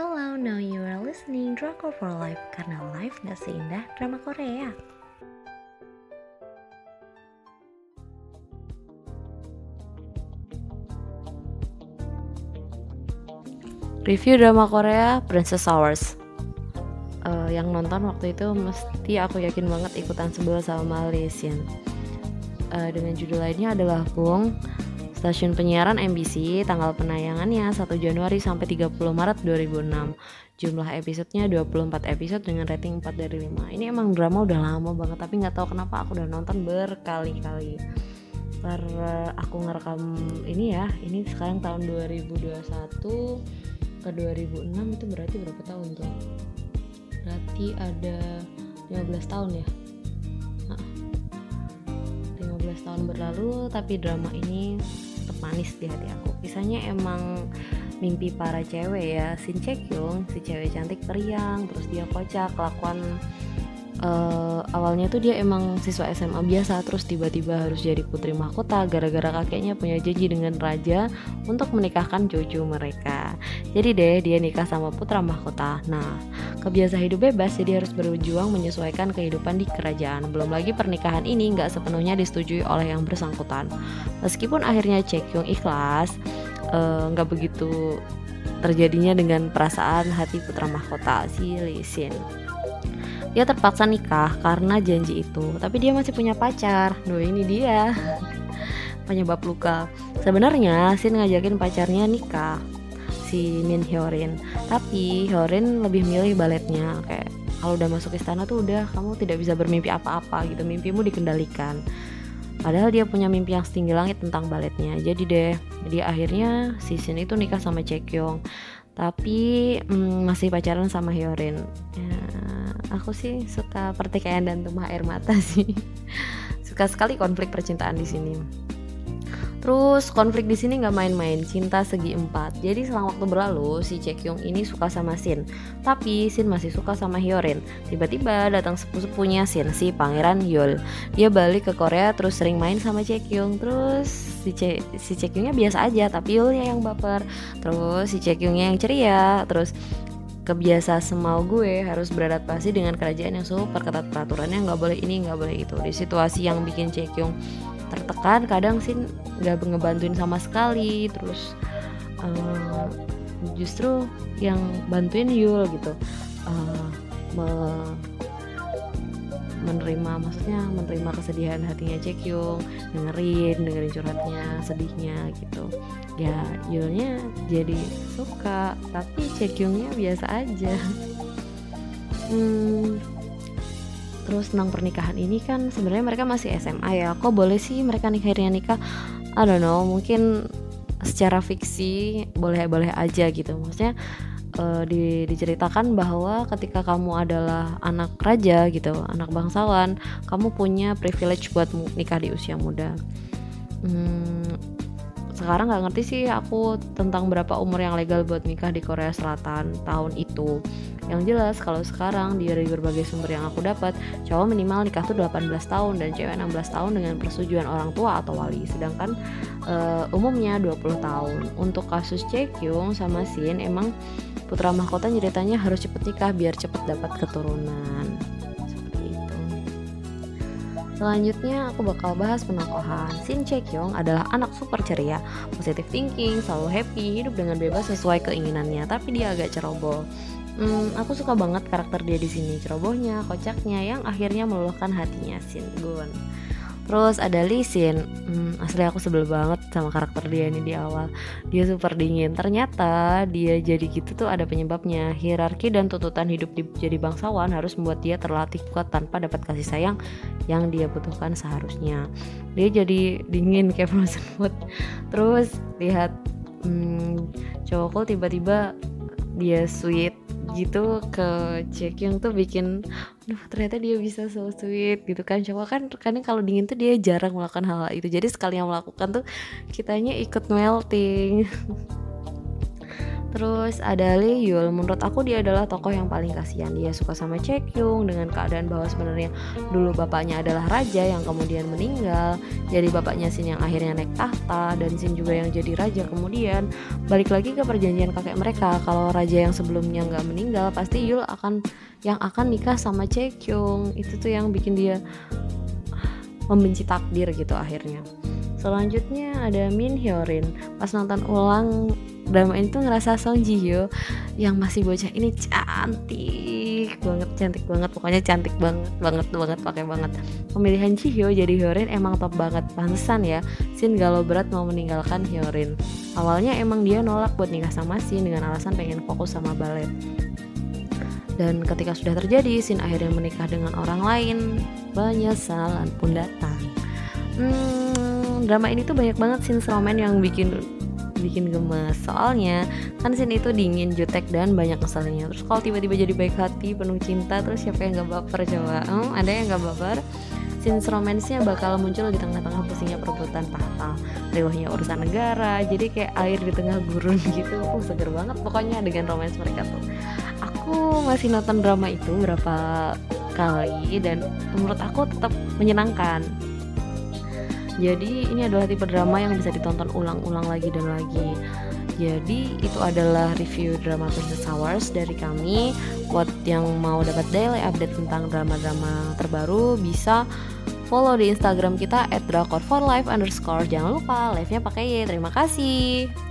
Hello, now you are listening Drama for Life karena life gak seindah drama Korea. Review drama Korea Princess Hours. Uh, yang nonton waktu itu mesti aku yakin banget ikutan sebel sama Lesion. Uh, dengan judul lainnya adalah Bung Stasiun penyiaran MBC, tanggal penayangannya 1 Januari sampai 30 Maret 2006. Jumlah episodenya 24 episode dengan rating 4 dari 5. Ini emang drama udah lama banget, tapi nggak tahu kenapa aku udah nonton berkali-kali. Per aku ngerekam ini ya, ini sekarang tahun 2021 ke 2006 itu berarti berapa tahun tuh? Berarti ada 15 tahun ya. 15 tahun berlalu tapi drama ini manis di hati aku. Kisahnya emang mimpi para cewek ya Shin Chae-kyung si cewek cantik periang terus dia kocak kelakuan uh, awalnya tuh dia emang siswa SMA biasa terus tiba-tiba harus jadi putri mahkota gara-gara kakeknya punya janji dengan raja untuk menikahkan cucu mereka. Jadi deh dia nikah sama putra mahkota. Nah kebiasa hidup bebas jadi harus berjuang menyesuaikan kehidupan di kerajaan. Belum lagi pernikahan ini nggak sepenuhnya disetujui oleh yang bersangkutan. Meskipun akhirnya Chekyung ikhlas eh, nggak uh, begitu terjadinya dengan perasaan hati putra mahkota si Lee Sin dia terpaksa nikah karena janji itu. Tapi dia masih punya pacar. Duh ini dia. Penyebab luka. Sebenarnya Sin ngajakin pacarnya nikah si Min Hyorin. Tapi Hyorin lebih milih baletnya. Kayak kalau udah masuk istana tuh udah kamu tidak bisa bermimpi apa-apa gitu. Mimpimu dikendalikan. Padahal dia punya mimpi yang setinggi langit tentang baletnya. Jadi deh, dia akhirnya si Sin itu nikah sama Chekyong. Tapi mm, masih pacaran sama Hyorin. Ya, aku sih suka pertikaian dan tumpah air mata sih suka sekali konflik percintaan di sini Terus konflik di sini nggak main-main, cinta segi empat. Jadi selang waktu berlalu, si Chekyung ini suka sama Sin, tapi Sin masih suka sama Hyorin. Tiba-tiba datang sepupu-sepupunya Sin, si Pangeran Yul. Dia balik ke Korea terus sering main sama Chekyung. Terus si Ce si biasa aja, tapi Yulnya yang baper. Terus si Chekyungnya yang ceria. Terus kebiasa semau gue harus beradaptasi dengan kerajaan yang super ketat peraturannya nggak boleh ini nggak boleh itu. Di situasi yang bikin Cekyong tertekan kadang sih nggak ngebantuin sama sekali. Terus uh, justru yang bantuin Yul gitu uh, menerima maksudnya menerima kesedihan hatinya Cekyung dengerin dengerin curhatnya sedihnya gitu. Ya Yulnya jadi suka tapi Cekyungnya biasa aja. Hmm, terus tentang pernikahan ini kan sebenarnya mereka masih SMA ya. Kok boleh sih mereka akhirnya nikah? I don't know mungkin secara fiksi boleh boleh aja gitu. Maksudnya uh, di, diceritakan bahwa ketika kamu adalah anak raja gitu, anak bangsawan, kamu punya privilege buat nikah di usia muda. Hmm, sekarang nggak ngerti sih aku tentang berapa umur yang legal buat nikah di Korea Selatan tahun itu. Yang jelas kalau sekarang dari berbagai sumber yang aku dapat, cowok minimal nikah tuh 18 tahun dan cewek 16 tahun dengan persetujuan orang tua atau wali. Sedangkan uh, umumnya 20 tahun. Untuk kasus Chekyung sama Shin emang putra mahkota ceritanya harus cepet nikah biar cepet dapat keturunan. Selanjutnya aku bakal bahas penokohan. Shin Chae-kyung adalah anak super ceria, positive thinking, selalu happy, hidup dengan bebas sesuai keinginannya, tapi dia agak ceroboh. Hmm, aku suka banget karakter dia di sini, cerobohnya, kocaknya, yang akhirnya meluluhkan hatinya Shin Gun. Terus ada Lee Sin. Hmm, Asli aku sebel banget sama karakter dia ini di awal. Dia super dingin. Ternyata dia jadi gitu tuh ada penyebabnya. Hierarki dan tuntutan hidup di, jadi bangsawan Harus membuat dia terlatih kuat tanpa dapat kasih sayang Yang dia butuhkan seharusnya. Dia jadi dingin kayak frozen food Terus lihat hmm, cowokku tiba-tiba dia sweet gitu ke Jaekyung tuh bikin duh ternyata dia bisa so sweet gitu kan. Coba kan kadang kalau dingin tuh dia jarang melakukan hal, -hal itu. Jadi sekali yang melakukan tuh kitanya ikut melting Terus ada Lee Yul, menurut aku dia adalah tokoh yang paling kasihan. Dia suka sama Chekyung dengan keadaan bahwa sebenarnya dulu bapaknya adalah raja yang kemudian meninggal. Jadi bapaknya Sin yang akhirnya naik tahta dan Sin juga yang jadi raja kemudian balik lagi ke perjanjian kakek mereka. Kalau raja yang sebelumnya nggak meninggal, pasti Yul akan yang akan nikah sama Chekyung. Itu tuh yang bikin dia membenci takdir gitu akhirnya. Selanjutnya ada Min Hyorin. Pas nonton ulang drama ini tuh ngerasa Song Ji Hyo yang masih bocah ini cantik banget cantik banget pokoknya cantik banget banget banget pakai banget. Pemilihan Ji Hyo jadi Hyorin emang top banget pantesan ya Sin galau berat mau meninggalkan Hyorin. Awalnya emang dia nolak buat nikah sama Sin dengan alasan pengen fokus sama balet dan ketika sudah terjadi Sin akhirnya menikah dengan orang lain. Penyesalan pun datang. Hmm, drama ini tuh banyak banget scene roman yang bikin bikin gemes. Soalnya kan scene itu dingin jutek dan banyak kesalnya terus kalau tiba-tiba jadi baik hati penuh cinta terus siapa yang gak baper coba? Hmm, ada yang gak baper? Scene romansnya bakal muncul di tengah-tengah pusingnya perebutan tahta. Riwahnya urusan negara jadi kayak air di tengah gurun gitu. Uh seger banget pokoknya dengan romans mereka tuh. Aku masih nonton drama itu berapa kali dan menurut aku tetap menyenangkan jadi ini adalah tipe drama yang bisa ditonton ulang-ulang lagi dan lagi. Jadi itu adalah review drama Princess Hours dari kami. Buat yang mau dapat daily update tentang drama-drama terbaru bisa follow di Instagram kita @drakor4life underscore. Jangan lupa live-nya pakai Y. Terima kasih.